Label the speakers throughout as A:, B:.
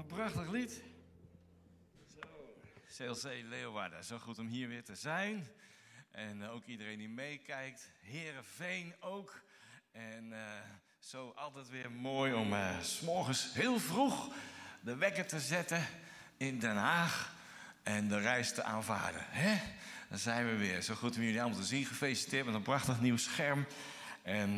A: Een prachtig lied. Zo, CLC Leeuwarden. Zo goed om hier weer te zijn. En eh, ook iedereen die meekijkt. Herenveen ook. En uh, zo altijd weer mooi om uh, s morgens heel vroeg de wekker te zetten in Den Haag. En de reis te aanvaarden. Hè? Dan zijn we weer. Zo goed om jullie allemaal te zien. Gefeliciteerd met een prachtig nieuw scherm. En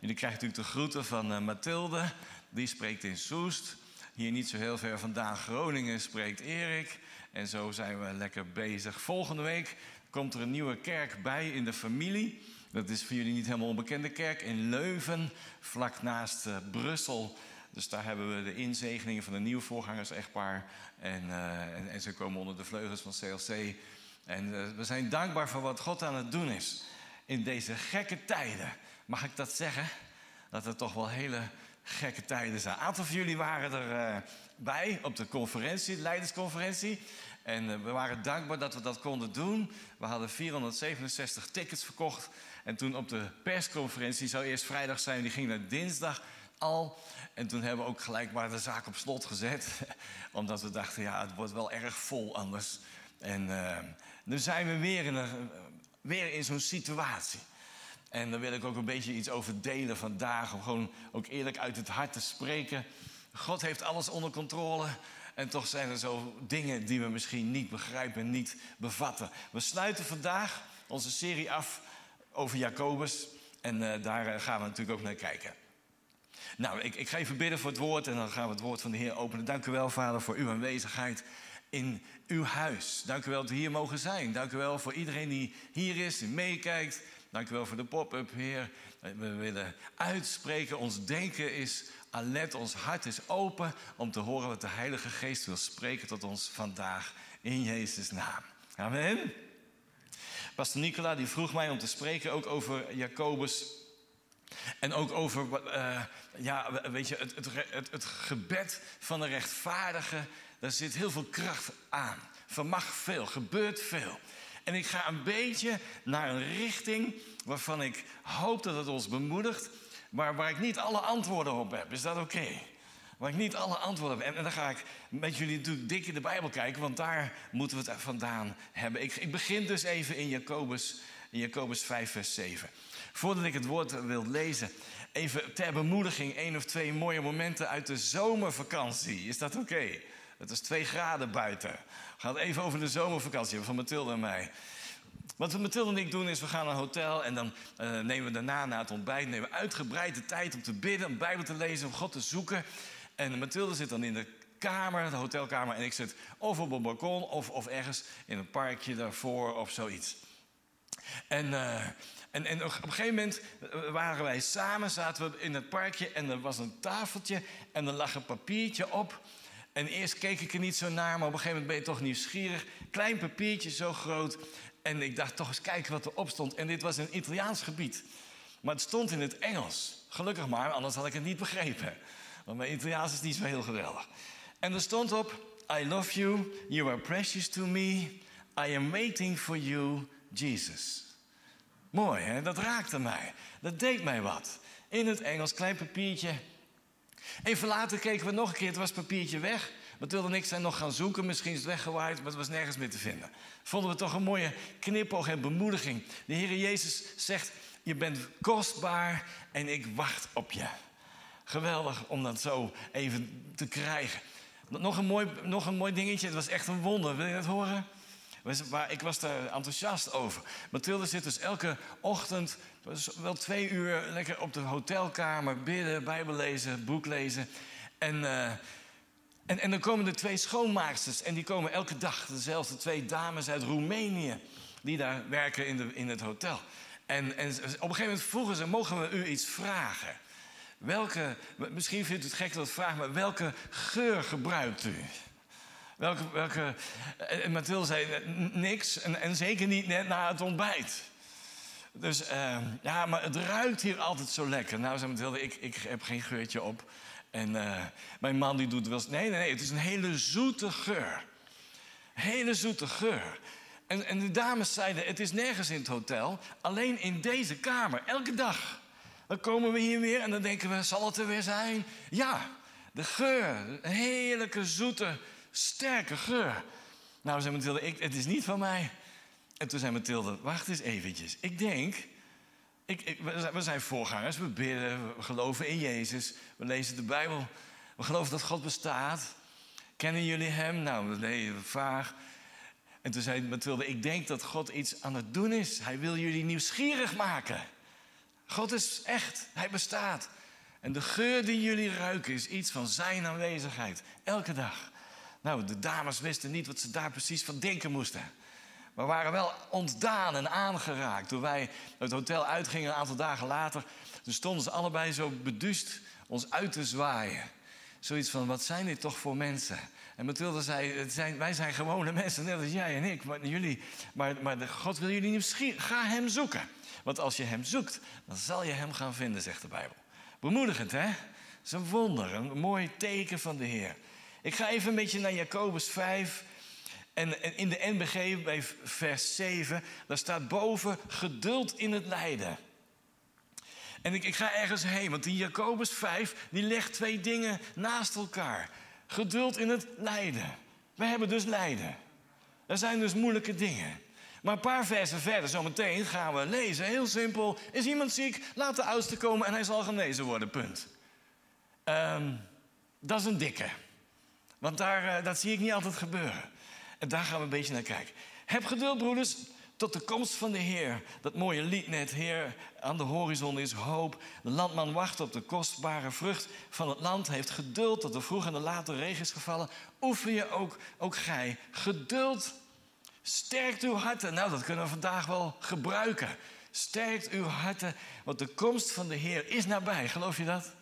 A: jullie krijgen natuurlijk de groeten van Mathilde. Die spreekt in Soest. Hier niet zo heel ver vandaan, Groningen, spreekt Erik. En zo zijn we lekker bezig. Volgende week komt er een nieuwe kerk bij in de familie. Dat is voor jullie niet helemaal onbekende kerk in Leuven, vlak naast uh, Brussel. Dus daar hebben we de inzegeningen van de nieuwe voorgangers-echtpaar. En, uh, en, en, ze komen onder de vleugels van CLC. En uh, we zijn dankbaar voor wat God aan het doen is. In deze gekke tijden. Mag ik dat zeggen? Dat er toch wel hele gekke tijden zijn. Een aantal van jullie waren erbij uh, bij op de conferentie, de leidersconferentie. En uh, we waren dankbaar dat we dat konden doen. We hadden 467 tickets verkocht. En toen op de persconferentie zou eerst vrijdag zijn, die ging naar dinsdag al. En toen hebben we ook gelijk maar de zaak op slot gezet. Omdat we dachten, ja, het wordt wel erg vol anders. En uh, nu zijn we weer in, een, weer in zo'n situatie. En daar wil ik ook een beetje iets over delen vandaag. Om gewoon ook eerlijk uit het hart te spreken. God heeft alles onder controle. En toch zijn er zo dingen die we misschien niet begrijpen, niet bevatten. We sluiten vandaag onze serie af over Jacobus. En uh, daar gaan we natuurlijk ook naar kijken. Nou, ik, ik ga even bidden voor het woord en dan gaan we het woord van de Heer openen. Dank u wel, Vader, voor uw aanwezigheid in uw huis. Dank u wel dat we hier mogen zijn. Dank u wel voor iedereen die hier is, die meekijkt. Dank u wel voor de pop-up, Heer. We willen uitspreken. Ons denken is alert, ons hart is open om te horen wat de Heilige Geest wil spreken tot ons vandaag. In Jezus' naam. Amen. Pastor Nicola die vroeg mij om te spreken ook over Jacobus. En ook over, uh, ja, weet je, het, het, het, het gebed van de rechtvaardige. Daar zit heel veel kracht aan. Vermag veel, gebeurt veel. En ik ga een beetje naar een richting waarvan ik hoop dat het ons bemoedigt, maar waar ik niet alle antwoorden op heb. Is dat oké? Waar ik niet alle antwoorden heb. En, dan ga ik met jullie natuurlijk dik in de Bijbel kijken, want daar moeten we het vandaan hebben. Ik, ik begin dus even in Jacobus, in Jacobus 5, vers 7. Voordat ik het woord wil lezen, even ter bemoediging één of twee mooie momenten uit de zomervakantie. Is dat oké? Het is twee graden buiten. We gaan even over de zomervakantie van Mathilde en mij. Wat we Mathilde en ik doen is, we gaan naar een hotel en dan uh, nemen we daarna na het ontbijt nemen we uitgebreid de tijd om te bidden, om Bijbel te lezen, om God te zoeken. En Mathilde zit dan in de kamer, de hotelkamer, en ik zit of op een balkon of, of ergens in een parkje daarvoor of zoiets. En, uh, en, en op een gegeven moment waren wij samen, zaten we in het parkje en er was een tafeltje en er lag een papiertje op. En eerst keek ik er niet zo naar, maar op een gegeven moment ben je toch nieuwsgierig. Klein papiertje, zo groot. En ik dacht toch eens kijken wat erop stond. En dit was een Italiaans gebied. Maar het stond in het Engels. Gelukkig maar, anders had ik het niet begrepen. Want mijn Italiaans is niet zo heel geweldig. En er stond op: I love you, you are precious to me. I am waiting for you, Jesus. Mooi, hè? Dat raakte mij. Dat deed mij wat. In het Engels, klein papiertje. Even later keken we nog een keer, het was papiertje weg. Mathilde en ik zijn nog gaan zoeken, misschien is het weggewaaid, maar het was nergens meer te vinden. Vonden we toch een mooie knipoog en bemoediging. De Heer Jezus zegt, je bent kostbaar en ik wacht op je. Geweldig om dat zo even te krijgen. Nog een mooi, nog een mooi dingetje, het was echt een wonder. Wil je dat horen? Maar ik was daar enthousiast over. Mathilde zit dus elke ochtend, wel twee uur, lekker op de hotelkamer bidden, Bijbel lezen, boek lezen. En, uh, en, en dan komen er twee schoonmaaksters. En die komen elke dag, dezelfde twee dames uit Roemenië, die daar werken in, de, in het hotel. En, en op een gegeven moment vroegen ze: mogen we u iets vragen? Welke, misschien vindt u het gek dat ik vraag, maar welke geur gebruikt u? Welke, welke, en Mathilde zei niks en, en zeker niet net na het ontbijt. Dus uh, ja, maar het ruikt hier altijd zo lekker. Nou, zei Mathilde, ik, ik heb geen geurtje op. En mijn man die doet wel. Nee, nee, nee, het is een hele zoete geur. Hele zoete geur. En, en de dames zeiden, het is nergens in het hotel. Alleen in deze kamer, elke dag. Dan komen we hier weer en dan denken we, zal het er weer zijn? Ja, De geur, heerlijke, zoete, sterke geur. Nou, zei Mathilde, ik, het is niet van mij. En toen zei Mathilde, wacht eens eventjes. Ik denk, ik, we zijn voorgangers, we bidden, we geloven in Jezus. We lezen de Bijbel, we geloven dat God bestaat. Kennen jullie hem? Nou, nee, vaag. En toen zei Mathilde, ik denk dat God iets aan het doen is. Hij wil jullie nieuwsgierig maken. God is echt, hij bestaat. En de geur die jullie ruiken is iets van zijn aanwezigheid. Elke dag. Nou, de dames wisten niet wat ze daar precies van denken moesten. Maar waren wel ontdaan en aangeraakt. Toen wij het hotel uitgingen een aantal dagen later... toen stonden ze allebei zo beduust ons uit te zwaaien. Zoiets van, wat zijn dit toch voor mensen? En Mathilde zei, het zijn, wij zijn gewone mensen, net als jij en ik. Maar, jullie, maar, maar de God wil jullie nieuwsgierig. Ga hem zoeken. Want als je hem zoekt, dan zal je hem gaan vinden, zegt de Bijbel. Bemoedigend, hè? Dat is een wonder, een mooi teken van de Heer. Ik ga even een beetje naar Jacobus 5. En, in de NBG bij vers 7, daar staat boven geduld in het lijden. En ik, ik ga ergens heen, want die Jacobus 5, die legt twee dingen naast elkaar. Geduld in het lijden. We hebben dus lijden. Er zijn dus moeilijke dingen. Maar een paar versen verder, zometeen gaan we lezen. Heel simpel. Is iemand ziek? Laat de oudste komen en hij zal genezen worden. Punt. Um, dat is een dikke. Want daar, uh, dat zie ik niet altijd gebeuren. En daar gaan we een beetje naar kijken. Heb geduld, broeders, tot de komst van de Heer. Dat mooie lied net, Heer, aan de horizon is hoop. De landman wacht op de kostbare vrucht van het land. Heeft geduld tot de vroeg en de late regen is gevallen. Oefen je ook, ook gij. Geduld sterkt uw harten. Nou, dat kunnen we vandaag wel gebruiken. Sterkt uw harten, want de komst van de Heer is nabij. Geloof je dat?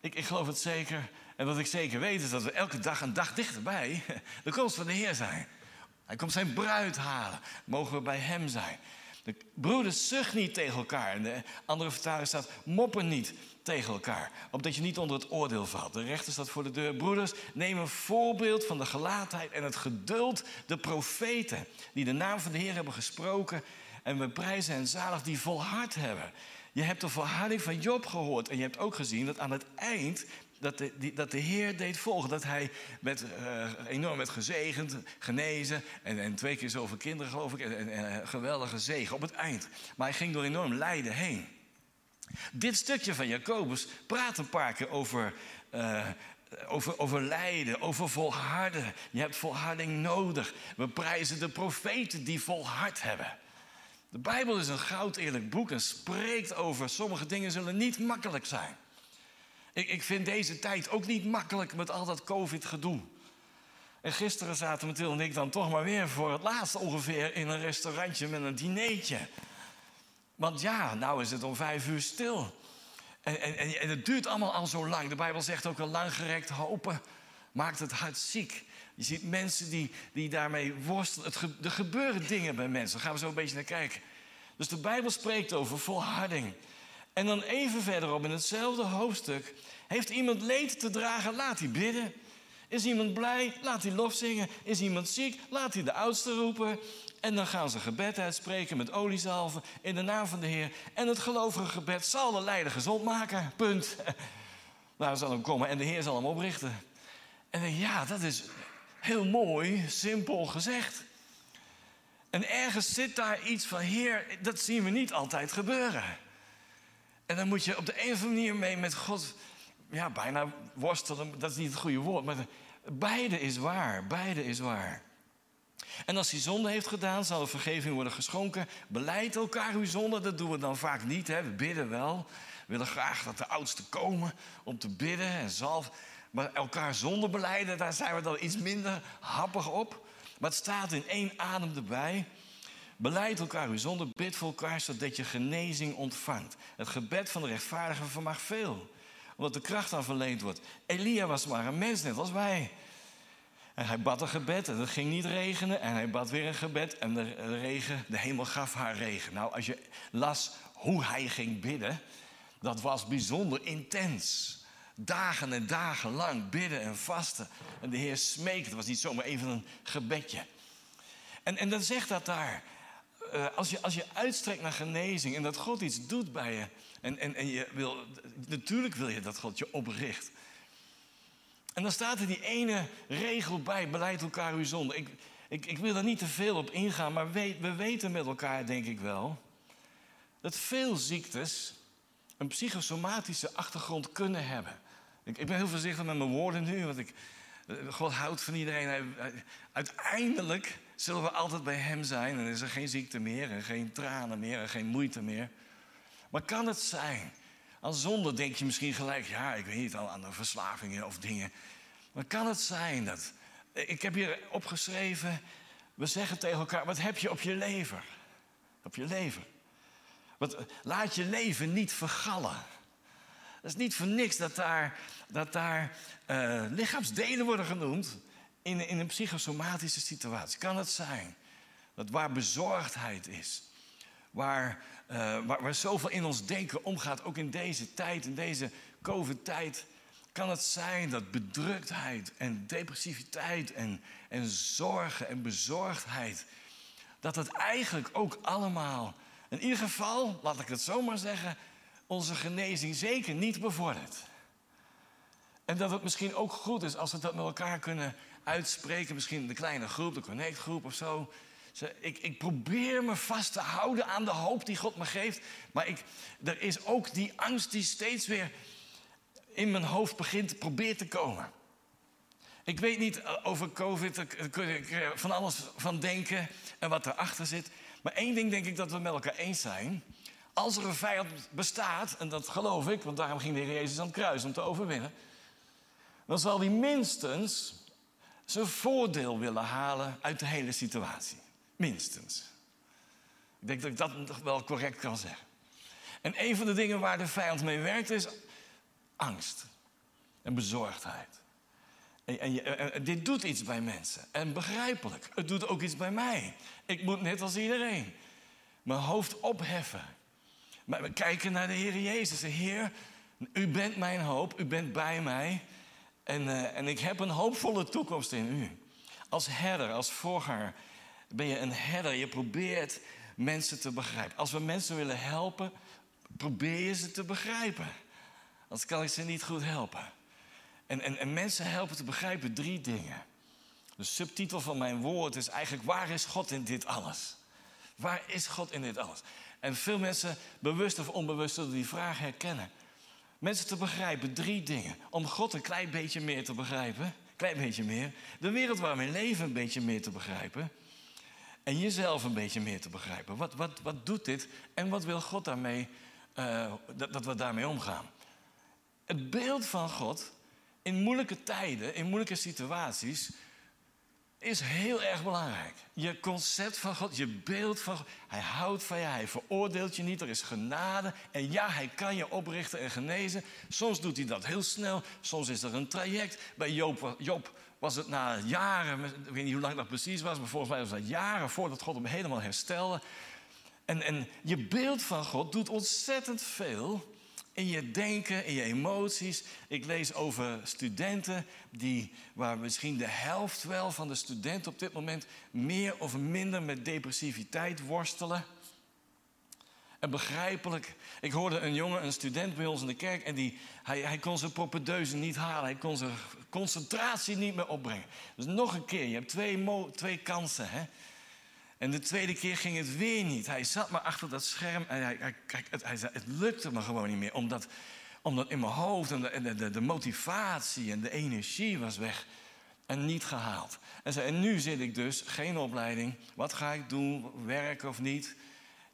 A: Ik, ik geloof het zeker. En wat ik zeker weet is dat we elke dag een dag dichterbij de komst van de Heer zijn. Hij komt zijn bruid halen. Mogen we bij hem zijn. De broeders zucht niet tegen elkaar. En de andere vertaling staat moppen niet tegen elkaar. Opdat je niet onder het oordeel valt. De rechter staat voor de deur. Broeders, neem een voorbeeld van de gelaatheid en het geduld. De profeten die de naam van de Heer hebben gesproken. En we prijzen en zalig die volhard hebben. Je hebt de volharding van Job gehoord. En je hebt ook gezien dat aan het eind dat de, die, dat de Heer deed volgen. Dat hij met, uh, enorm werd gezegend, genezen. En, en twee keer zoveel kinderen, geloof ik. En, en, geweldige zegen op het eind. Maar hij ging door enorm lijden heen. Dit stukje van Jacobus praat een paar keer over, uh, over, over lijden, over volharden. Je hebt volharding nodig. We prijzen de profeten die volhard hebben. De Bijbel is een goud eerlijk boek en spreekt over sommige dingen zullen niet makkelijk zijn. Ik, ik vind deze tijd ook niet makkelijk met al dat COVID-gedoe. En gisteren zaten Mathilde en ik dan toch maar weer voor het laatst ongeveer in een restaurantje met een dinertje. Want ja, nou is het om vijf uur stil. En, en, en, het duurt allemaal al zo lang. De Bijbel zegt ook al langgerekt hopen maakt het hart ziek. Je ziet mensen die, die daarmee worstelen. Het er gebeuren dingen bij mensen. Daar gaan we zo een beetje naar kijken. Dus de Bijbel spreekt over volharding. En dan even verderop in hetzelfde hoofdstuk. Heeft iemand leed te dragen? Laat hij bidden. Is iemand blij? Laat hij lof zingen. Is iemand ziek? Laat hij de oudste roepen. En dan gaan ze gebed uitspreken met oliezalven in de naam van de Heer. En het gelovige gebed zal de leider gezond maken. Punt. Daar zal hem komen en de Heer zal hem oprichten. En ja, dat is heel mooi, simpel gezegd. En ergens zit daar iets van, Heer, dat zien we niet altijd gebeuren. En dan moet je op de een of andere manier mee met God, ja, bijna worstelen, dat is niet het goede woord, maar beide is waar, beide is waar. En als hij zonde heeft gedaan, zal er vergeving worden geschonken. Beleid elkaar uw zonde, dat doen we dan vaak niet. Hè? We bidden wel. We willen graag dat de oudsten komen om te bidden en zalf. Maar elkaar zonde beleiden, daar zijn we dan iets minder happig op. Maar het staat in één adem erbij. Beleid elkaar uw zonde, bid voor elkaar, zodat je genezing ontvangt. Het gebed van de rechtvaardige vermag veel, omdat de kracht aan verleend wordt. Elia was maar een mens, net als wij. En hij bad een gebed en het ging niet regenen. En hij bad weer een gebed en de regen, de hemel gaf haar regen. Nou, als je las hoe hij ging bidden, dat was bijzonder intens. Dagen en dagen lang bidden en vasten. En de Heer smeekte. Het was niet zomaar even een gebedje. En, en dan zegt dat daar. Uh, als, je, als je uitstrekt naar genezing en dat God iets doet bij je. En, en, en je wil, natuurlijk wil je dat God je opricht. En dan staat er die ene regel bij, beleid elkaar uw zonde. Ik, ik, ik wil er niet te veel op ingaan, maar we, we weten met elkaar, denk ik wel, dat veel ziektes een psychosomatische achtergrond kunnen hebben. Ik, ik ben heel voorzichtig met mijn woorden nu, want ik, eh, God houdt van iedereen. Uiteindelijk zullen we altijd bij Hem zijn en is er geen ziekte meer en geen tranen meer en geen moeite meer. Maar kan het zijn? Aan zonde denk je misschien gelijk, ja, ik weet niet, aan de verslavingen of dingen. Maar kan het zijn dat. Ik heb hier opgeschreven, we zeggen tegen elkaar, wat heb je op je lever? Op je lever. Wat, laat je leven niet vergallen. Dat is niet voor niks dat daar, dat daar uh, lichaamsdelen worden genoemd in, in een psychosomatische situatie. Kan het zijn dat waar bezorgdheid is, waar, uh, waar, waar zoveel in ons denken omgaat, ook in deze tijd, in deze COVID-tijd, kan het zijn dat bedruktheid en depressiviteit en, en zorgen en bezorgdheid, dat het eigenlijk ook allemaal, in ieder geval, laat ik het zo maar zeggen, onze genezing zeker niet bevordert. En dat het misschien ook goed is als we dat met elkaar kunnen uitspreken. Misschien de kleine groep, de connectgroep of zo. Ik, ik, probeer me vast te houden aan de hoop die God me geeft. Maar ik, er is ook die angst die steeds weer in mijn hoofd begint te proberen te komen. Ik weet niet eh, over COVID, daar kun ik van alles van denken en wat erachter zit. Maar één ding denk ik dat we met elkaar eens zijn. Als er een vijand bestaat, en dat geloof ik, want daarom ging de Heer Jezus aan het kruis om te overwinnen. Dan zal hij minstens zijn voordeel willen halen uit de hele situatie. Minstens. Ik denk dat ik dat nog wel correct kan zeggen. En een van de dingen waar de vijand mee werkt is angst en bezorgdheid. En, en, en, dit doet iets bij mensen. En begrijpelijk, het doet ook iets bij mij. Ik moet net als iedereen mijn hoofd opheffen. Maar we kijken naar de Heer Jezus. Heer, u bent mijn hoop, u bent bij mij. En, uh, en ik heb een hoopvolle toekomst in u. Als herder, als voorganger ben je een herder. Je probeert mensen te begrijpen. Als we mensen willen helpen, probeer je ze te begrijpen. Anders kan ik ze niet goed helpen. En, en, en mensen helpen te begrijpen drie dingen. De subtitel van mijn woord is eigenlijk: waar is God in dit alles? Waar is God in dit alles? En veel mensen, bewust of onbewust, zullen die vraag herkennen. Mensen te begrijpen, drie dingen. Om God een klein beetje meer te begrijpen. Klein beetje meer. De wereld waar we leven een beetje meer te begrijpen. En jezelf een beetje meer te begrijpen. Wat, wat, wat doet dit en wat wil God daarmee, uh, dat, dat we daarmee omgaan? Het beeld van God in moeilijke tijden, in moeilijke situaties, is heel erg belangrijk. Je concept van God, je beeld van God. Hij houdt van je, hij veroordeelt je niet, er is genade. En ja, hij kan je oprichten en genezen. Soms doet hij dat heel snel, soms is er een traject. Bij Job, Job was het na jaren, ik weet niet hoe lang dat precies was, maar volgens mij was dat jaren voordat God hem helemaal herstelde. En, en je beeld van God doet ontzettend veel in je denken, in je emoties. Ik lees over studenten die, waar misschien de helft wel van de studenten op dit moment meer of minder met depressiviteit worstelen. En begrijpelijk. Ik hoorde een jongen, een student bij ons in de kerk, en die, hij, hij kon zijn propedeuse niet halen. Hij kon zijn concentratie niet meer opbrengen. Dus nog een keer, je hebt twee, twee kansen. Hè? En de tweede keer ging het weer niet. Hij zat maar achter dat scherm en hij, hij, het, hij het lukte me gewoon niet meer. Omdat, omdat in mijn hoofd en de, de, de motivatie en de energie was weg en niet gehaald. En, zei, en nu zit ik dus, geen opleiding. Wat ga ik doen, werken of niet?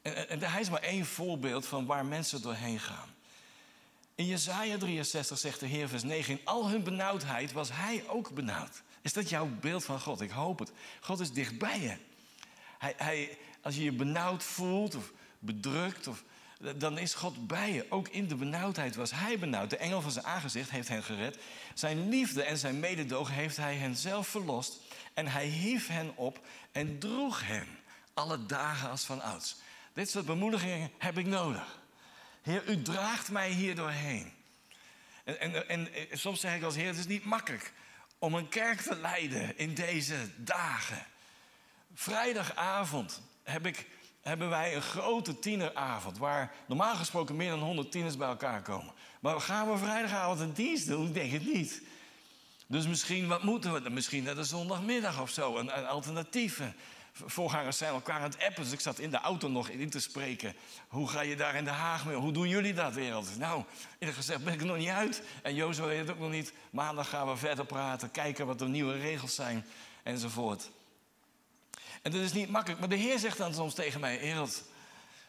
A: En, en, hij is maar één voorbeeld van waar mensen doorheen gaan. In Jezaja 63 zegt de Heer vers 9... in al hun benauwdheid was hij ook benauwd. Is dat jouw beeld van God? Ik hoop het. God is dichtbij je. Als je je benauwd voelt of bedrukt, of, dan is God bij je. Ook in de benauwdheid was hij benauwd. De engel van zijn aangezicht heeft hen gered. Zijn liefde en zijn mededogen heeft hij hen zelf verlost. En hij hief hen op en droeg hen alle dagen als van ouds. Dit soort bemoedigingen heb ik nodig. Heer, u draagt mij hier doorheen. En, en, en, en soms zeg ik als Heer, het is niet makkelijk om een kerk te leiden in deze dagen. Vrijdagavond heb ik, hebben wij een grote tieneravond. Waar normaal gesproken meer dan 100 tieners bij elkaar komen. Maar gaan we vrijdagavond een dienst doen? Ik denk het niet. Dus misschien, wat moeten we? Misschien naar de zondagmiddag of zo, een, alternatief. Voorgangers zijn elkaar aan het appen, dus ik zat in de auto nog in te spreken. Hoe ga je daar in Den Haag mee? Hoe doen jullie dat wereld? Nou, eerlijk gezegd ben ik nog niet uit. En Jozef weet het ook nog niet. Maandag gaan we verder praten, kijken wat de nieuwe regels zijn enzovoort. En dat is niet makkelijk, maar de Heer zegt dan soms tegen mij: Ereld,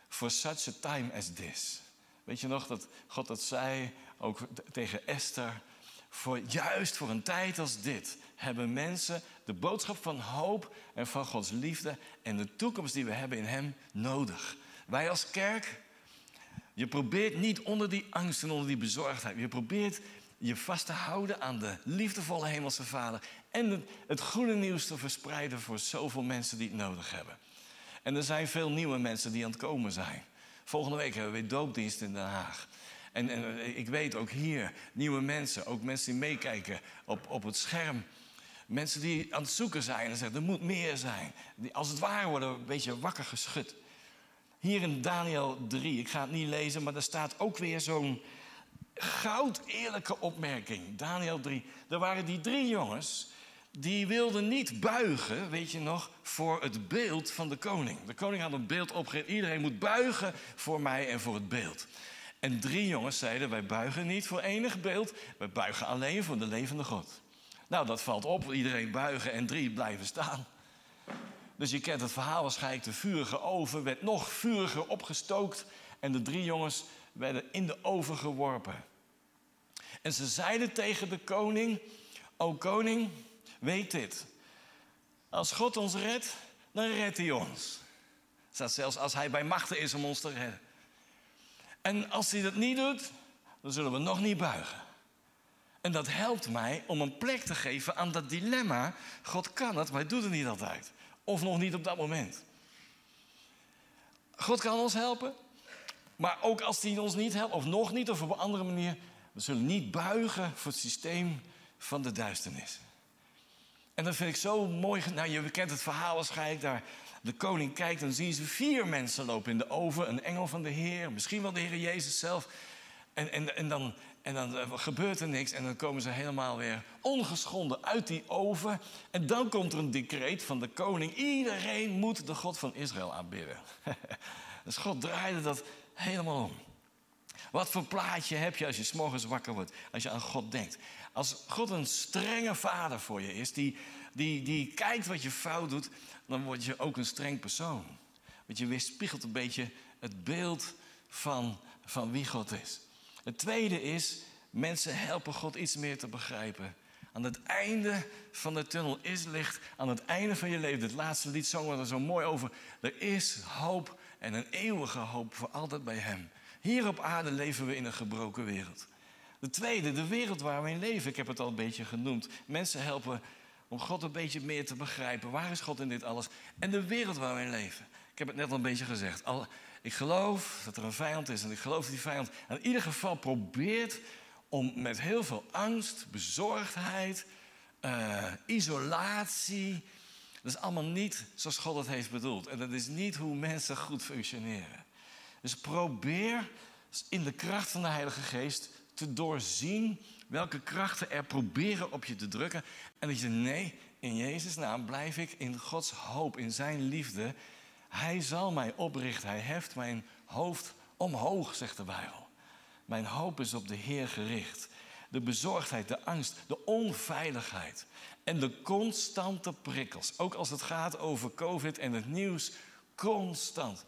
A: for such a time as this. Weet je nog dat God dat zei, ook tegen Esther? Voor, juist voor een tijd als dit hebben mensen de boodschap van hoop en van Gods liefde en de toekomst die we hebben in Hem nodig. Wij als kerk, je probeert niet onder die angst en onder die bezorgdheid, je probeert je vast te houden aan de liefdevolle Hemelse Vader en het goede nieuws te verspreiden voor zoveel mensen die het nodig hebben. En er zijn veel nieuwe mensen die aan het komen zijn. Volgende week hebben we weer doopdienst in Den Haag. En, en, ik weet ook hier nieuwe mensen, ook mensen die meekijken op, op het scherm. Mensen die aan het zoeken zijn en zeggen, er moet meer zijn. Die als het ware worden een beetje wakker geschud. Hier in Daniel 3, ik ga het niet lezen, maar er staat ook weer zo'n goud eerlijke opmerking. Daniel 3. Er waren die drie jongens, die wilden niet buigen, weet je nog, voor het beeld van de koning. De koning had een beeld opgericht, iedereen moet buigen voor mij en voor het beeld. En drie jongens zeiden, wij buigen niet voor enig beeld, wij buigen alleen voor de levende God. Nou, dat valt op, iedereen buigen en drie blijven staan. Dus je kent het verhaal waarschijnlijk, de vurige oven werd nog vuriger opgestookt en de drie jongens werden in de oven geworpen. En ze zeiden tegen de koning, o koning, weet dit. Als God ons redt, dan redt hij ons. Zelfs als hij bij machten is om ons te redden. En als hij dat niet doet, dan zullen we nog niet buigen. En dat helpt mij om een plek te geven aan dat dilemma. God kan het, maar hij doet het niet altijd. Of nog niet op dat moment. God kan ons helpen. Maar ook als hij ons niet helpt, of nog niet, of op een andere manier. We zullen niet buigen voor het systeem van de duisternis. En dat vind ik zo mooi. Nou, je kent het verhaal waarschijnlijk daar. De koning kijkt en zien ze vier mensen lopen in de oven. Een engel van de Heer, misschien wel de Heer Jezus zelf. En, en, en, dan, en dan eh, gebeurt er niks en dan komen ze helemaal weer ongeschonden uit die oven. En dan komt er een decreet van de koning. Iedereen moet de God van Israël aanbidden. dus God draaide dat helemaal om. Wat voor plaatje heb je als je s'morgens wakker wordt, als je aan God denkt? Als God een strenge vader voor je is, die, die, die kijkt wat je fout doet, dan word je ook een streng persoon. Want je weerspiegelt een beetje het beeld van, van wie God is. Het tweede is, mensen helpen God iets meer te begrijpen. Aan het einde van de tunnel is licht. Aan het einde van je leven, het laatste lied zongen er zo mooi over. Er is hoop en een eeuwige hoop voor altijd bij Hem. Hier op aarde leven we in een gebroken wereld. De tweede, de wereld waar we in leven. Ik heb het al een beetje genoemd. Mensen helpen om God een beetje meer te begrijpen. Waar is God in dit alles? En de wereld waar we in leven. Ik heb het net al een beetje gezegd. Al, ik geloof dat er een vijand is en ik geloof dat die vijand in ieder geval probeert om met heel veel angst, bezorgdheid, uh, isolatie. Dat is allemaal niet zoals God het heeft bedoeld. En dat is niet hoe mensen goed functioneren. Dus probeer in de kracht van de Heilige Geest te doorzien welke krachten er proberen op je te drukken. En dat je nee, in Jezus' naam blijf ik in Gods hoop, in Zijn liefde. Hij zal mij oprichten. Hij heft mijn hoofd omhoog, zegt de Bijbel. Mijn hoop is op de Heer gericht. De bezorgdheid, de angst, de onveiligheid en de constante prikkels. Ook als het gaat over COVID en het nieuws, constant.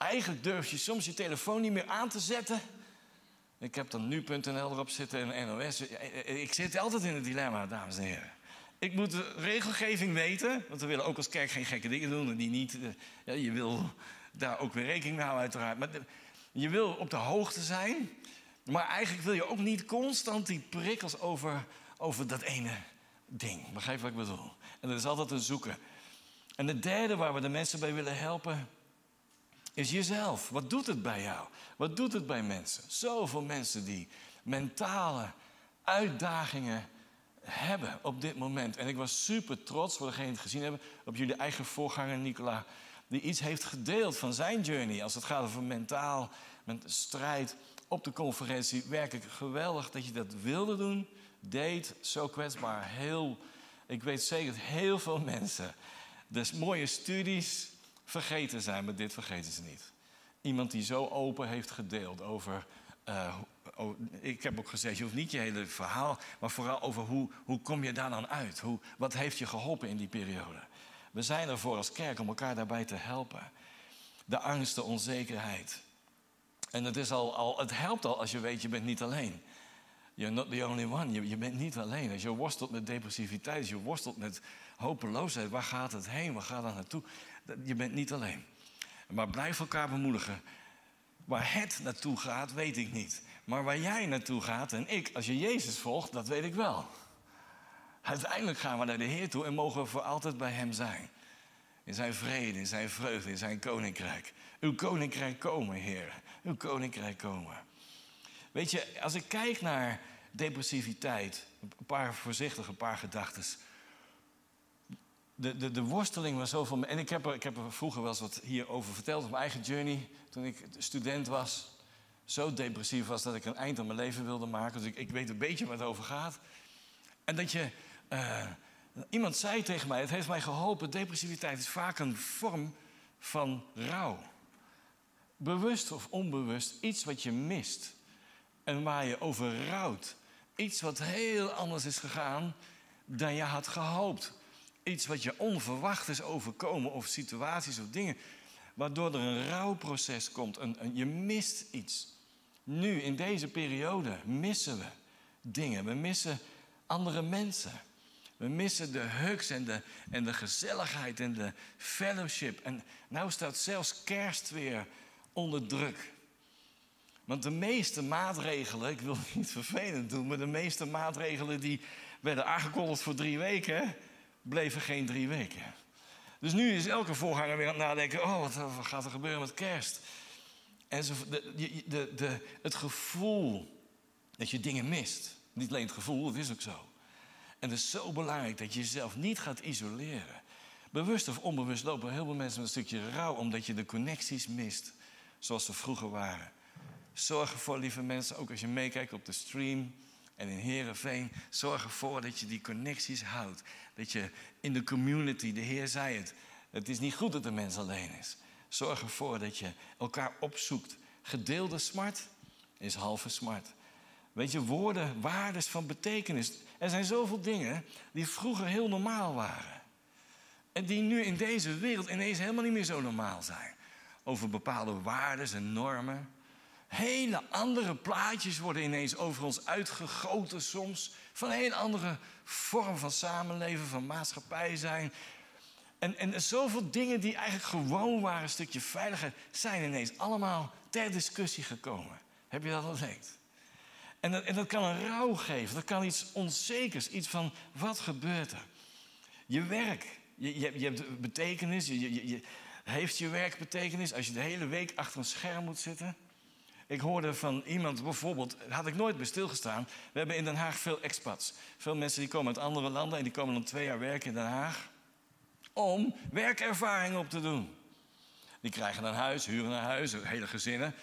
A: Eigenlijk durf je soms je telefoon niet meer aan te zetten. Ik heb dan nu.nl erop zitten en NOS. Ik zit altijd in het dilemma, dames en heren. Ik moet de regelgeving weten, want we willen ook als kerk geen gekke dingen doen. Die niet, eh, ja, je wil daar ook weer rekening mee houden, uiteraard. Maar je wil op de hoogte zijn, maar eigenlijk wil je ook niet constant die prikkels over, over dat ene ding. Begrijp wat ik bedoel? En dat is altijd een zoeken. En de derde waar we de mensen bij willen helpen, is jezelf. Wat doet het bij jou? Wat doet het bij mensen? Zoveel mensen die mentale uitdagingen hebben op dit moment. En ik was super trots, voor degenen die het gezien hebben, op jullie eigen voorganger Nicola. Die iets heeft gedeeld van zijn journey als het gaat over mentaal, met strijd op de conferentie. Werkelijk geweldig dat je dat wilde doen, deed, zo kwetsbaar. Heel, ik weet zeker dat heel veel mensen dus mooie studies vergeten zijn, maar dit vergeten ze niet. Iemand die zo open heeft gedeeld over. Uh, ik heb ook gezegd, je hoeft niet je hele verhaal, maar vooral over hoe, hoe kom je daar dan uit? Hoe, wat heeft je geholpen in die periode? We zijn er voor als kerk om elkaar daarbij te helpen. De angst, de onzekerheid. En het, is al, al, het helpt al als je weet, je bent niet alleen. You're not the only one. Je, je bent niet alleen. Als je worstelt met depressiviteit, als je worstelt met hopeloosheid, waar gaat het heen? Waar gaat het naartoe? Je bent niet alleen. Maar blijf elkaar bemoedigen. Waar het naartoe gaat, weet ik niet. Maar waar jij naartoe gaat en ik, als je Jezus volgt, dat weet ik wel. Uiteindelijk gaan we naar de Heer toe en mogen we voor altijd bij Hem zijn. In zijn vrede, in zijn vreugde, in zijn koninkrijk. Uw koninkrijk komen, Heer. Uw koninkrijk komen. Weet je, als ik kijk naar depressiviteit, een paar voorzichtige, een paar gedachten. De, de, de worsteling was zoveel. En ik heb, er, ik heb er vroeger wel eens wat hierover verteld op mijn eigen journey. Toen ik student was. Zo depressief was dat ik een eind aan mijn leven wilde maken. Dus ik, ik weet een beetje waar het over gaat. En dat je. Uh, iemand zei tegen mij: Het heeft mij geholpen. Depressiviteit is vaak een vorm van rouw. Bewust of onbewust iets wat je mist en waar je over rouwt. Iets wat heel anders is gegaan dan je had gehoopt. Iets wat je onverwacht is overkomen of situaties of dingen. Waardoor er een rouwproces komt. Een, je mist iets. Nu, in deze periode, missen we dingen. We missen andere mensen. We missen de hugs en de, en de gezelligheid en de fellowship. En nou staat zelfs kerst weer onder druk. Want de meeste maatregelen, ik wil het niet vervelend doen, maar de meeste maatregelen die werden aangekondigd voor drie weken, bleven geen drie weken. Dus nu is elke voorganger weer aan het nadenken: oh, wat, gaat er gebeuren met kerst? En zo, de, de, de, het gevoel dat je dingen mist. Niet alleen het gevoel, het is ook zo. En het is zo belangrijk dat je jezelf niet gaat isoleren. Bewust of onbewust lopen heel veel mensen een stukje rouw omdat je de connecties mist zoals ze vroeger waren. Zorg ervoor, lieve mensen, ook als je meekijkt op de stream en in Herenveen, zorg ervoor dat je die connecties houdt. Dat je in de community, de Heer zei het, het is niet goed dat de mens alleen is. Zorg ervoor dat je elkaar opzoekt. Gedeelde smart is halve smart. Weet je, woorden, waardes van betekenis. Er zijn zoveel dingen die vroeger heel normaal waren. En die nu in deze wereld ineens helemaal niet meer zo normaal zijn. Over bepaalde waarden en normen. Hele andere plaatjes worden ineens over ons uitgegoten soms. Van een hele andere vorm van samenleven, van maatschappij zijn. En, en zoveel dingen die eigenlijk gewoon waren, een stukje veiligheid, zijn ineens allemaal ter discussie gekomen. Heb je dat ontdekt? En dat, en dat kan een rouw geven, dat kan iets onzekers, iets van wat gebeurt er? Je werk, je, je, je hebt betekenis, je, je, heeft je werk betekenis als je de hele week achter een scherm moet zitten? Ik hoorde van iemand bijvoorbeeld, had ik nooit bij stilgestaan. We hebben in Den Haag veel expats. Veel mensen die komen uit andere landen en die komen dan twee jaar werken in Den Haag. Om werkervaring op te doen. Die krijgen een huis, huren een huis, hele gezinnen.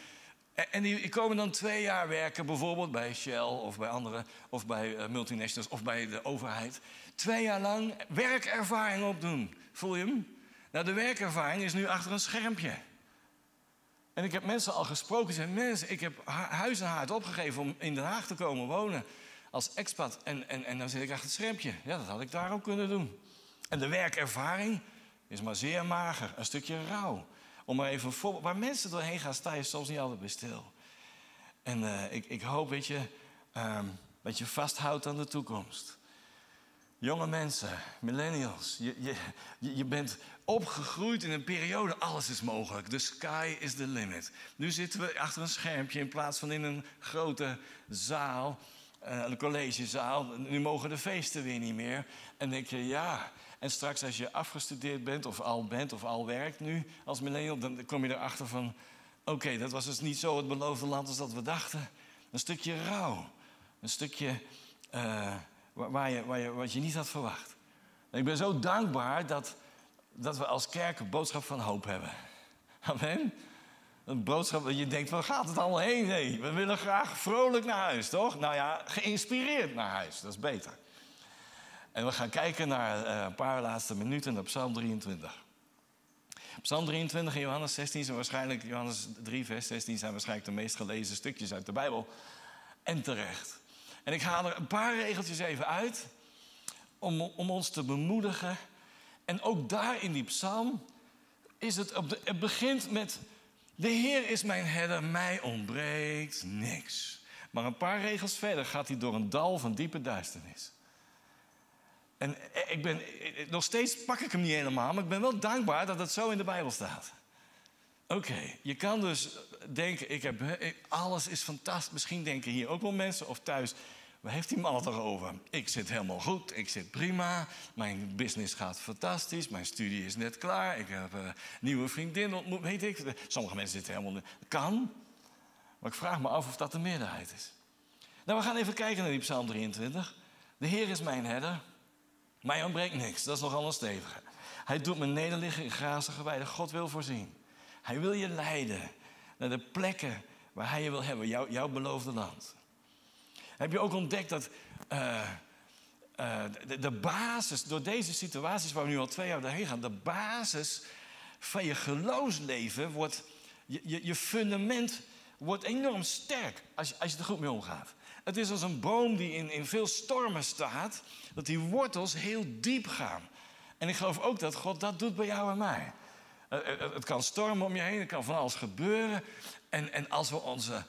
A: En die komen dan twee jaar werken, bijvoorbeeld bij Shell of bij andere, of bij eh, multinationals of bij de overheid. Twee jaar lang werkervaring opdoen. Voel je hem? Nou, de werkervaring is nu achter een schermpje. En ik heb mensen al gesproken. Ze mensen, ik heb huis en haard opgegeven om in Den Haag te komen wonen. Als expat. En, en, en dan zit ik achter het schermpje. Ja, dat had ik daar ook kunnen doen. En de werkervaring is maar zeer mager. Een stukje rouw. Om maar even voorbeeld. Waar mensen doorheen gaan, sta je soms niet altijd bij stil. En uh, ik, ik hoop, weet je, um, dat je vasthoudt aan de toekomst. Jonge mensen, millennials, je, je, je bent opgegroeid in een periode, alles is mogelijk. The sky is the limit. Nu zitten we achter een schermpje in plaats van in een grote zaal, uh, een collegezaal. Nu mogen de feesten weer niet meer. En denk je, ja. En straks als je afgestudeerd bent, of al bent, of al werkt nu als millennial, dan kom je erachter van, oké, dat was dus niet zo het beloofde land als dat we dachten. Een stukje rouw. Een stukje uh, waar, je, waar je, wat je niet had verwacht. Ik ben zo dankbaar dat dat we als kerk een boodschap van hoop hebben. Amen. Een boodschap dat je denkt, waar gaat het allemaal heen? Nee, we willen graag vrolijk naar huis, toch? Nou ja, geïnspireerd naar huis, dat is beter. En we gaan kijken naar eh, een paar laatste minuten naar Psalm 23. Psalm 23 en Johannes 16 zijn waarschijnlijk, Johannes 3, vers 16 zijn waarschijnlijk de meest gelezen stukjes uit de Bijbel. En terecht. En ik haal er een paar regeltjes even uit om, om ons te bemoedigen. En ook daar in die psalm is het, op de, het begint met, de Heer is mijn herder, mij ontbreekt niks. Maar een paar regels verder gaat hij door een dal van diepe duisternis. En ik ben, nog steeds pak ik hem niet helemaal, maar ik ben wel dankbaar dat het zo in de Bijbel staat. Oké, je kan dus denken, ik heb, alles is fantastisch. Misschien denken hier ook wel mensen of thuis, waar heeft die man het toch over? Ik zit helemaal goed, ik zit prima, mijn business gaat fantastisch, mijn studie is net klaar, ik heb een nieuwe vriendin ontmoet, weet ik. Sommige mensen zitten helemaal, kan. Maar ik vraag me af of dat de meerderheid is. Nou, we gaan even kijken naar die Psalm 23. De Heer is mijn herder. Mij ontbreekt niks, dat is nogal een stevige. Hij doet me nederliggen in grazige weiden. God wil voorzien. Hij wil je leiden naar de plekken waar hij je wil hebben, jouw, jouw beloofde land. Heb je ook ontdekt dat uh, uh, de, basis, door deze situaties waar we nu al twee jaar doorheen gaan, de basis van je geloofsleven wordt, je, je, fundament wordt enorm sterk als je, als je er goed mee omgaat. Het is als een boom die in, in veel stormen staat, dat die wortels heel diep gaan. En ik geloof ook dat God dat doet bij jou en mij. Het kan stormen om je heen, het kan van alles gebeuren. En, en als we onze,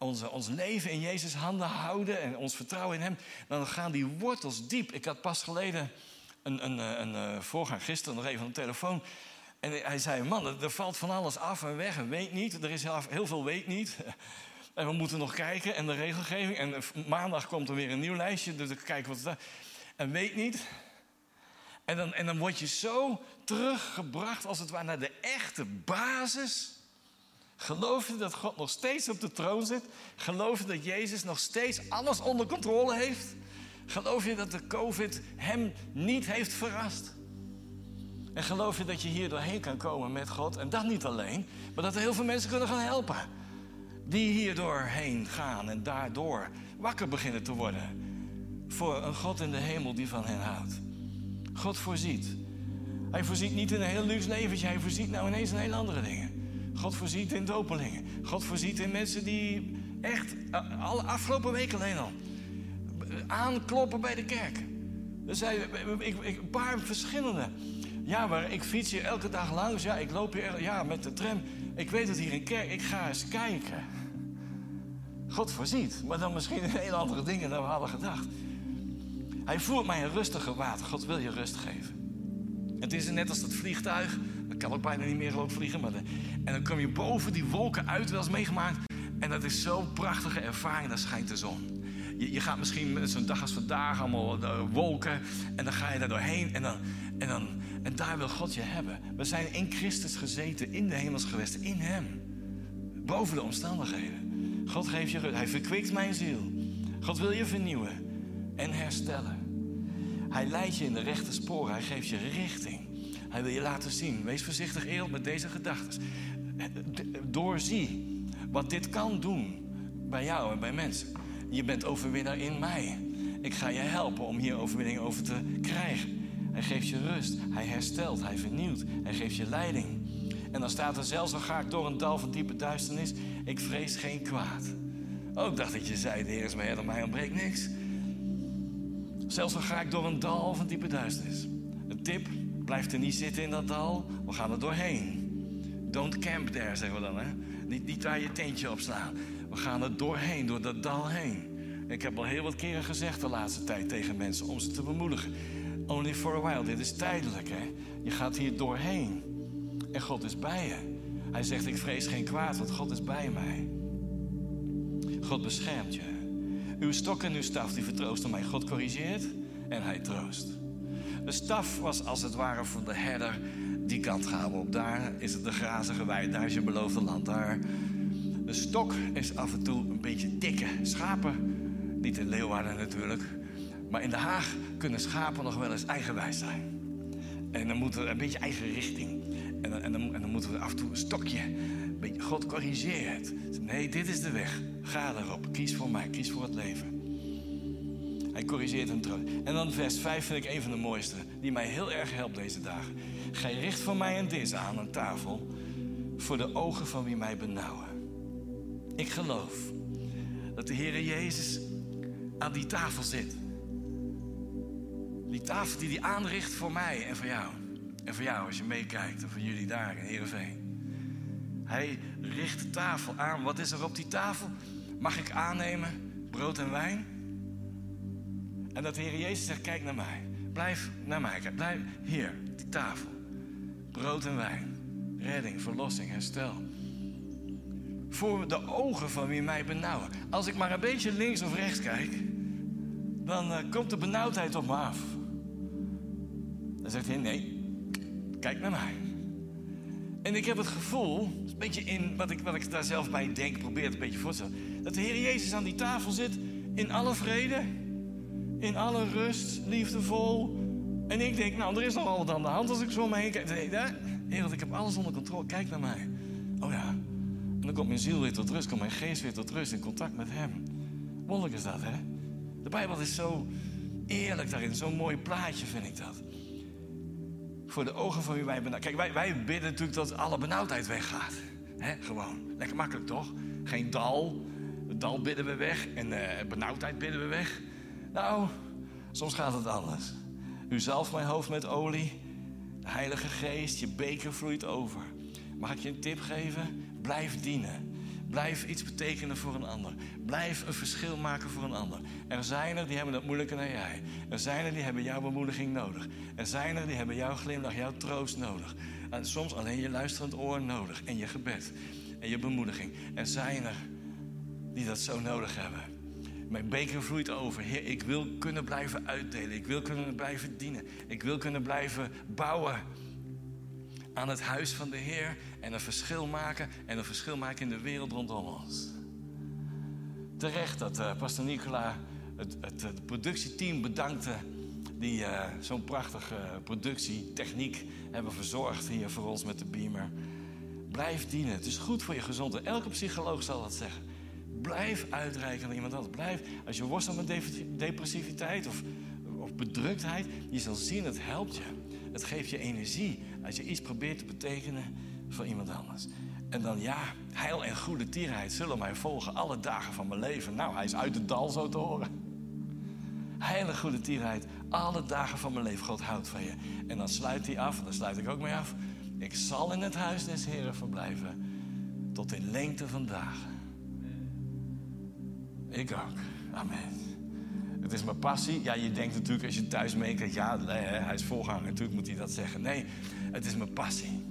A: onze, ons leven in Jezus' handen houden en ons vertrouwen in Hem, dan gaan die wortels diep. Ik had pas geleden een, een, een, een voorganger, gisteren nog even aan de telefoon. En hij zei: Man, er valt van alles af en weg en weet niet. Er is heel veel weet niet. En we moeten nog kijken en de regelgeving. En maandag komt er weer een nieuw lijstje. Dus ik kijk wat er. En weet niet. En dan, en dan word je zo teruggebracht als het ware naar de echte basis. Geloof je dat God nog steeds op de troon zit? Geloof je dat Jezus nog steeds alles onder controle heeft? Geloof je dat de COVID hem niet heeft verrast? En geloof je dat je hier doorheen kan komen met God? En dat niet alleen, maar dat er heel veel mensen kunnen gaan helpen. Die hier doorheen gaan en daardoor wakker beginnen te worden. Voor een God in de hemel die van hen houdt. God voorziet. Hij voorziet niet in een heel luxe leventje. Hij voorziet nou ineens in hele andere dingen. God voorziet in dopelingen. God voorziet in mensen die echt alle afgelopen weken alleen al aankloppen bij de kerk. Er zijn ik, een paar verschillende. Ja, maar ik fiets hier elke dag langs. Ja, ik loop hier ja, met de tram. Ik weet het hier in kerk. Ik ga eens kijken. God voorziet, maar dan misschien in heel andere dingen dan we hadden gedacht. Hij voert mij een rustige water. God wil je rust geven. Het is net als dat vliegtuig. Dat kan ook bijna niet meer geloof vliegen. Maar en dan kom je boven die wolken uit, wel eens meegemaakt. En dat is zo'n prachtige ervaring. Dan schijnt de zon. Je, je gaat misschien zo'n dag als vandaag allemaal de wolken. En dan ga je daar doorheen. En, dan, en, dan, en daar wil God je hebben. We zijn in Christus gezeten, in de hemelsgewesten, in Hem. Boven de omstandigheden. God geeft je rust. Hij verkwikt mijn ziel. God wil je vernieuwen en herstellen. Hij leidt je in de rechte sporen. Hij geeft je richting. Hij wil je laten zien. Wees voorzichtig eerlijk met deze gedachten. Doorzie wat dit kan doen bij jou en bij mensen. Je bent overwinnaar in mij. Ik ga je helpen om hier overwinning over te krijgen. Hij geeft je rust. Hij herstelt. Hij vernieuwt. Hij geeft je leiding. En dan staat er zelfs al ga ik door een dal van diepe duisternis. Ik vrees geen kwaad. Ook dacht dat je zei, de Heer is herder, mij ontbreekt niks. Zelfs al ga ik door een dal van diepe duisternis. Een tip, blijf er niet zitten in dat dal. We gaan er doorheen. Don't camp there, zeggen we dan. Hè? Niet, niet daar je tentje op slaan. We gaan er doorheen, door dat dal heen. Ik heb al heel wat keren gezegd de laatste tijd tegen mensen om ze te bemoedigen. Only for a while, dit is tijdelijk. Hè? Je gaat hier doorheen. En God is bij je. Hij zegt, ik vrees geen kwaad, want God is bij mij. God beschermt je. Uw stok en uw staf, die vertroosten mij. God corrigeert en hij troost. De staf was als het ware voor de herder. Die kant gaan we op. Daar is het de grazige wei. Daar is je beloofde land. Daar. De stok is af en toe een beetje dikke. Schapen, niet in Leeuwarden natuurlijk. Maar in Den Haag kunnen schapen nog wel eens eigenwijs zijn. En dan moet er een beetje eigen richting. En dan, en, dan, en dan moeten we af en toe een stokje God corrigeert. Nee, dit is de weg. Ga erop. Kies voor mij. Kies voor het leven. Hij corrigeert hem terug. En dan vers 5 vind ik een van de mooiste. Die mij heel erg helpt deze dagen. Gij richt voor mij een dis aan een tafel. Voor de ogen van wie mij benauwen. Ik geloof dat de Heere Jezus aan die tafel zit. Die tafel die hij aanricht voor mij en voor jou. En voor jou als je meekijkt. En voor jullie daar in Heerenveen. Hij richt de tafel aan. Wat is er op die tafel? Mag ik aannemen? Brood en wijn? En dat de Heer Jezus zegt, kijk naar mij. Blijf naar mij kijken. Blijf hier, die tafel. Brood en wijn. Redding, verlossing, herstel. Voor de ogen van wie mij benauwen. Als ik maar een beetje links of rechts kijk, dan uh, komt de benauwdheid op me af. Dan zegt hij, nee, kijk naar mij. En ik heb het gevoel, een beetje in wat ik, wat ik daar zelf bij denk, probeer het een beetje voor te stellen. Dat de Heer Jezus aan die tafel zit in alle vrede, in alle rust, liefdevol. En ik denk, nou, er is nogal wat aan de hand als ik zo om me heen kijk. Heer, ik heb alles onder controle, kijk naar mij. Oh ja, en dan komt mijn ziel weer tot rust, komt mijn geest weer tot rust in contact met Hem. Wonderlijk is dat, hè? De Bijbel is zo eerlijk daarin, zo'n mooi plaatje vind ik dat voor de ogen van wie wij benauwd. Kijk, wij, wij bidden natuurlijk dat alle benauwdheid weggaat. He, gewoon. Lekker makkelijk toch? Geen dal. Het dal bidden we weg en uh, benauwdheid bidden we weg. Nou, soms gaat het anders. U zalft mijn hoofd met olie. De Heilige Geest, je beker vloeit over. Mag ik je een tip geven? Blijf dienen. Blijf iets betekenen voor een ander. Blijf een verschil maken voor een ander. Er zijn er die hebben het moeilijker dan jij. Er zijn er die hebben jouw bemoediging nodig. Er zijn er die hebben jouw glimlach, jouw troost nodig. En soms alleen je luisterend oor nodig. En je gebed. En je bemoediging. Er zijn er die dat zo nodig hebben. Mijn beker vloeit over. Heer, ik wil kunnen blijven uitdelen. Ik wil kunnen blijven dienen. Ik wil kunnen blijven bouwen aan het huis van de Heer en een verschil maken en een verschil maken in de wereld rondom ons. Terecht dat uh, Pastor Nicola het, het, het, productieteam bedankte die uh, zo'n prachtige productietechniek hebben verzorgd hier voor ons met de beamer. Blijf dienen. Het is goed voor je gezondheid. Elke psycholoog zal dat zeggen. Blijf uitreiken aan iemand anders. Als je worstelt met depressiviteit of, of bedruktheid, je zal zien, het helpt je. Het geeft je energie als je iets probeert te betekenen voor iemand anders. En dan ja, heil en goede tierheid zullen mij volgen alle dagen van mijn leven. Nou, hij is uit het dal zo te horen. Heil en goede tierheid, alle dagen van mijn leven. God houdt van je. En dan sluit hij af, en sluit ik ook mee af. Ik zal in het huis des Heren verblijven tot in lengte van dagen. Ik ook. Amen. Het is mijn passie. Ja, je denkt natuurlijk als je thuis meekijkt, ja, hij is volganger, natuurlijk moet hij dat zeggen. Nee, het is mijn passie.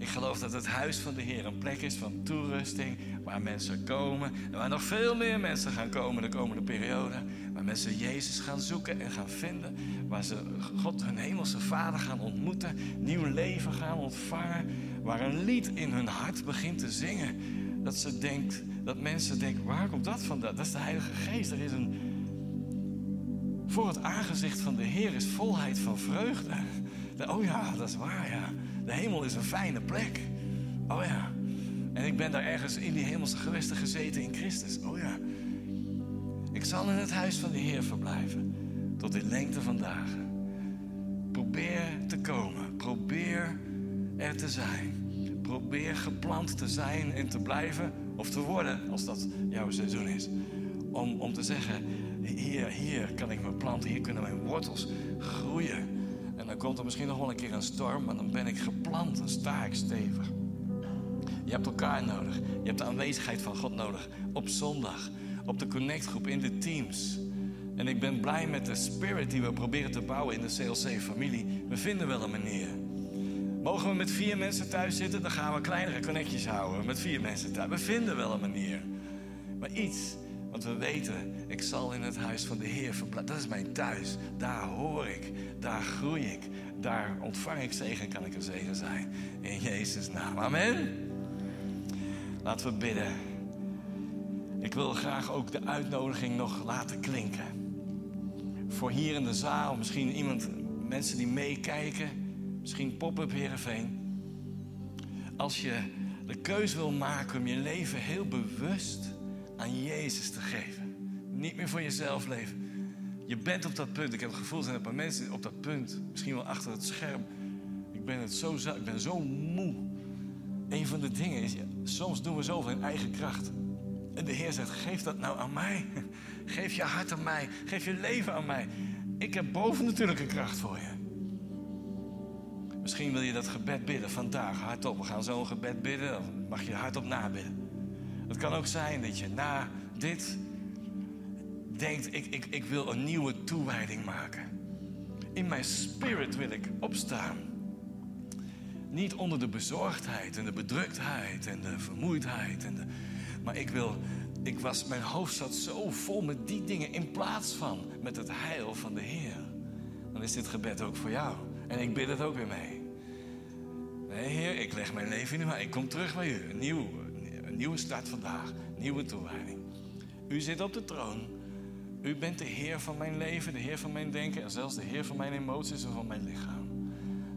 A: Ik geloof dat het huis van de Heer een plek is van toerusting, waar mensen komen en waar nog veel meer mensen gaan komen de komende periode. Waar mensen Jezus gaan zoeken en gaan vinden. Waar ze God, hun hemelse Vader, gaan ontmoeten, nieuw leven gaan ontvangen. Waar een lied in hun hart begint te zingen. Dat, ze denkt, dat mensen denken, waar komt dat vandaan? Dat is de Heilige Geest. Er is een, voor het aangezicht van de Heer is volheid van vreugde. Oh ja, dat is waar, ja. De hemel is een fijne plek. Oh ja. En ik ben daar ergens in die hemelse gewesten gezeten in Christus. Oh ja. Ik zal in het huis van de Heer verblijven. Tot in lengte van dagen. Probeer te komen. Probeer er te zijn. Probeer geplant te zijn en te blijven. Of te worden, als dat jouw seizoen is. Om, om te zeggen, hier, hier kan ik me planten. Hier kunnen mijn wortels groeien. En dan komt er misschien nog wel een keer een storm, maar dan ben ik geplant, dan sta ik stevig. Je hebt elkaar nodig. Je hebt de aanwezigheid van God nodig. Op zondag, op de connectgroep, in de teams. En ik ben blij met de spirit die we proberen te bouwen in de CLC-familie. We vinden wel een manier. Mogen we met vier mensen thuis zitten, dan gaan we kleinere connectjes houden. Met vier mensen thuis. We vinden wel een manier. Maar iets want we weten, ik zal in het huis van de Heer verblijven. Dat is mijn thuis. Daar hoor ik. Daar groei ik. Daar ontvang ik zegen. Kan ik een zegen zijn. In Jezus' naam. Amen. Laten we bidden. Ik wil graag ook de uitnodiging nog laten klinken. Voor hier in de zaal, misschien iemand, mensen die meekijken. Misschien pop-up Heerenveen. Als je de keuze wil maken om je leven heel bewust aan Jezus te geven. Niet meer voor jezelf leven. Je bent op dat punt. Ik heb het gevoel, er zijn een paar mensen op dat punt. Misschien wel achter het scherm. Ik ben, het zo, ik ben zo moe. Een van de dingen is, soms doen we zoveel in eigen kracht. En de Heer zegt, geef dat nou aan mij. Geef je hart aan mij. Geef je leven aan mij. Ik heb bovennatuurlijke kracht voor je. Misschien wil je dat gebed bidden vandaag hardop. We gaan zo een gebed bidden. Dan mag je hardop nabidden. Het kan ook zijn dat je na dit denkt: ik, ik, ik wil een nieuwe toewijding maken. In mijn spirit wil ik opstaan. Niet onder de bezorgdheid en de bedruktheid en de vermoeidheid. En de, maar ik wil, ik was, mijn hoofd zat zo vol met die dingen in plaats van met het heil van de Heer. Dan is dit gebed ook voor jou. En ik bid het ook weer mee. Nee, Heer, ik leg mijn leven in uw Ik kom terug bij u. Een, nieuw, nieuwe start vandaag. Nieuwe toewijding. U zit op de troon. U bent de Heer van mijn leven, de Heer van mijn denken en zelfs de Heer van mijn emoties en van mijn lichaam.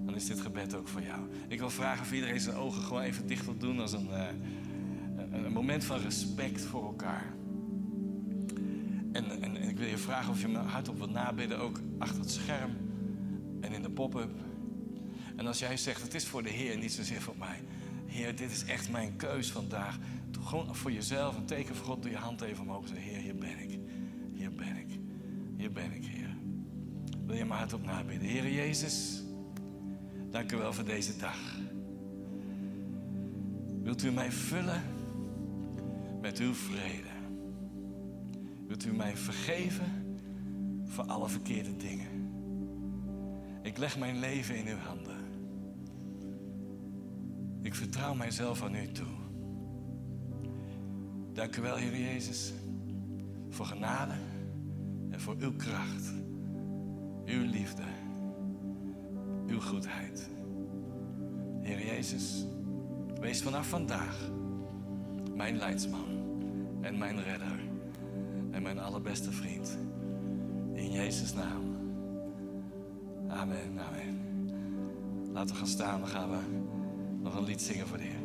A: Dan is dit gebed ook voor jou. Ik wil vragen of iedereen zijn ogen gewoon even dicht wil doen als een, uh, een, moment van respect voor elkaar. En, en, en, ik wil je vragen of je me hardop wilt nabidden, ook achter het scherm en in de pop-up. En als jij zegt, het is voor de Heer, niet zozeer voor mij. Heer, dit is echt mijn keus vandaag. Doe gewoon voor jezelf een teken voor God. Doe je hand even omhoog zeg, Heer, hier ben ik. Hier ben ik. Hier ben ik, Heer. Wil je maar hardop nabidden. Heer Jezus, dank u wel voor deze dag. Wilt u mij vullen met uw vrede? Wilt u mij vergeven voor alle verkeerde dingen? Ik leg mijn leven in uw handen. Ik vertrouw mijzelf aan u toe. Dank u wel, Heer Jezus, voor genade en voor uw kracht, uw liefde, uw goedheid. Heer Jezus, wees vanaf vandaag mijn leidsman en mijn redder en mijn allerbeste vriend. In Jezus' naam. Amen, amen. Laten we gaan staan, dan gaan we nog een lied zingen voor de Heer.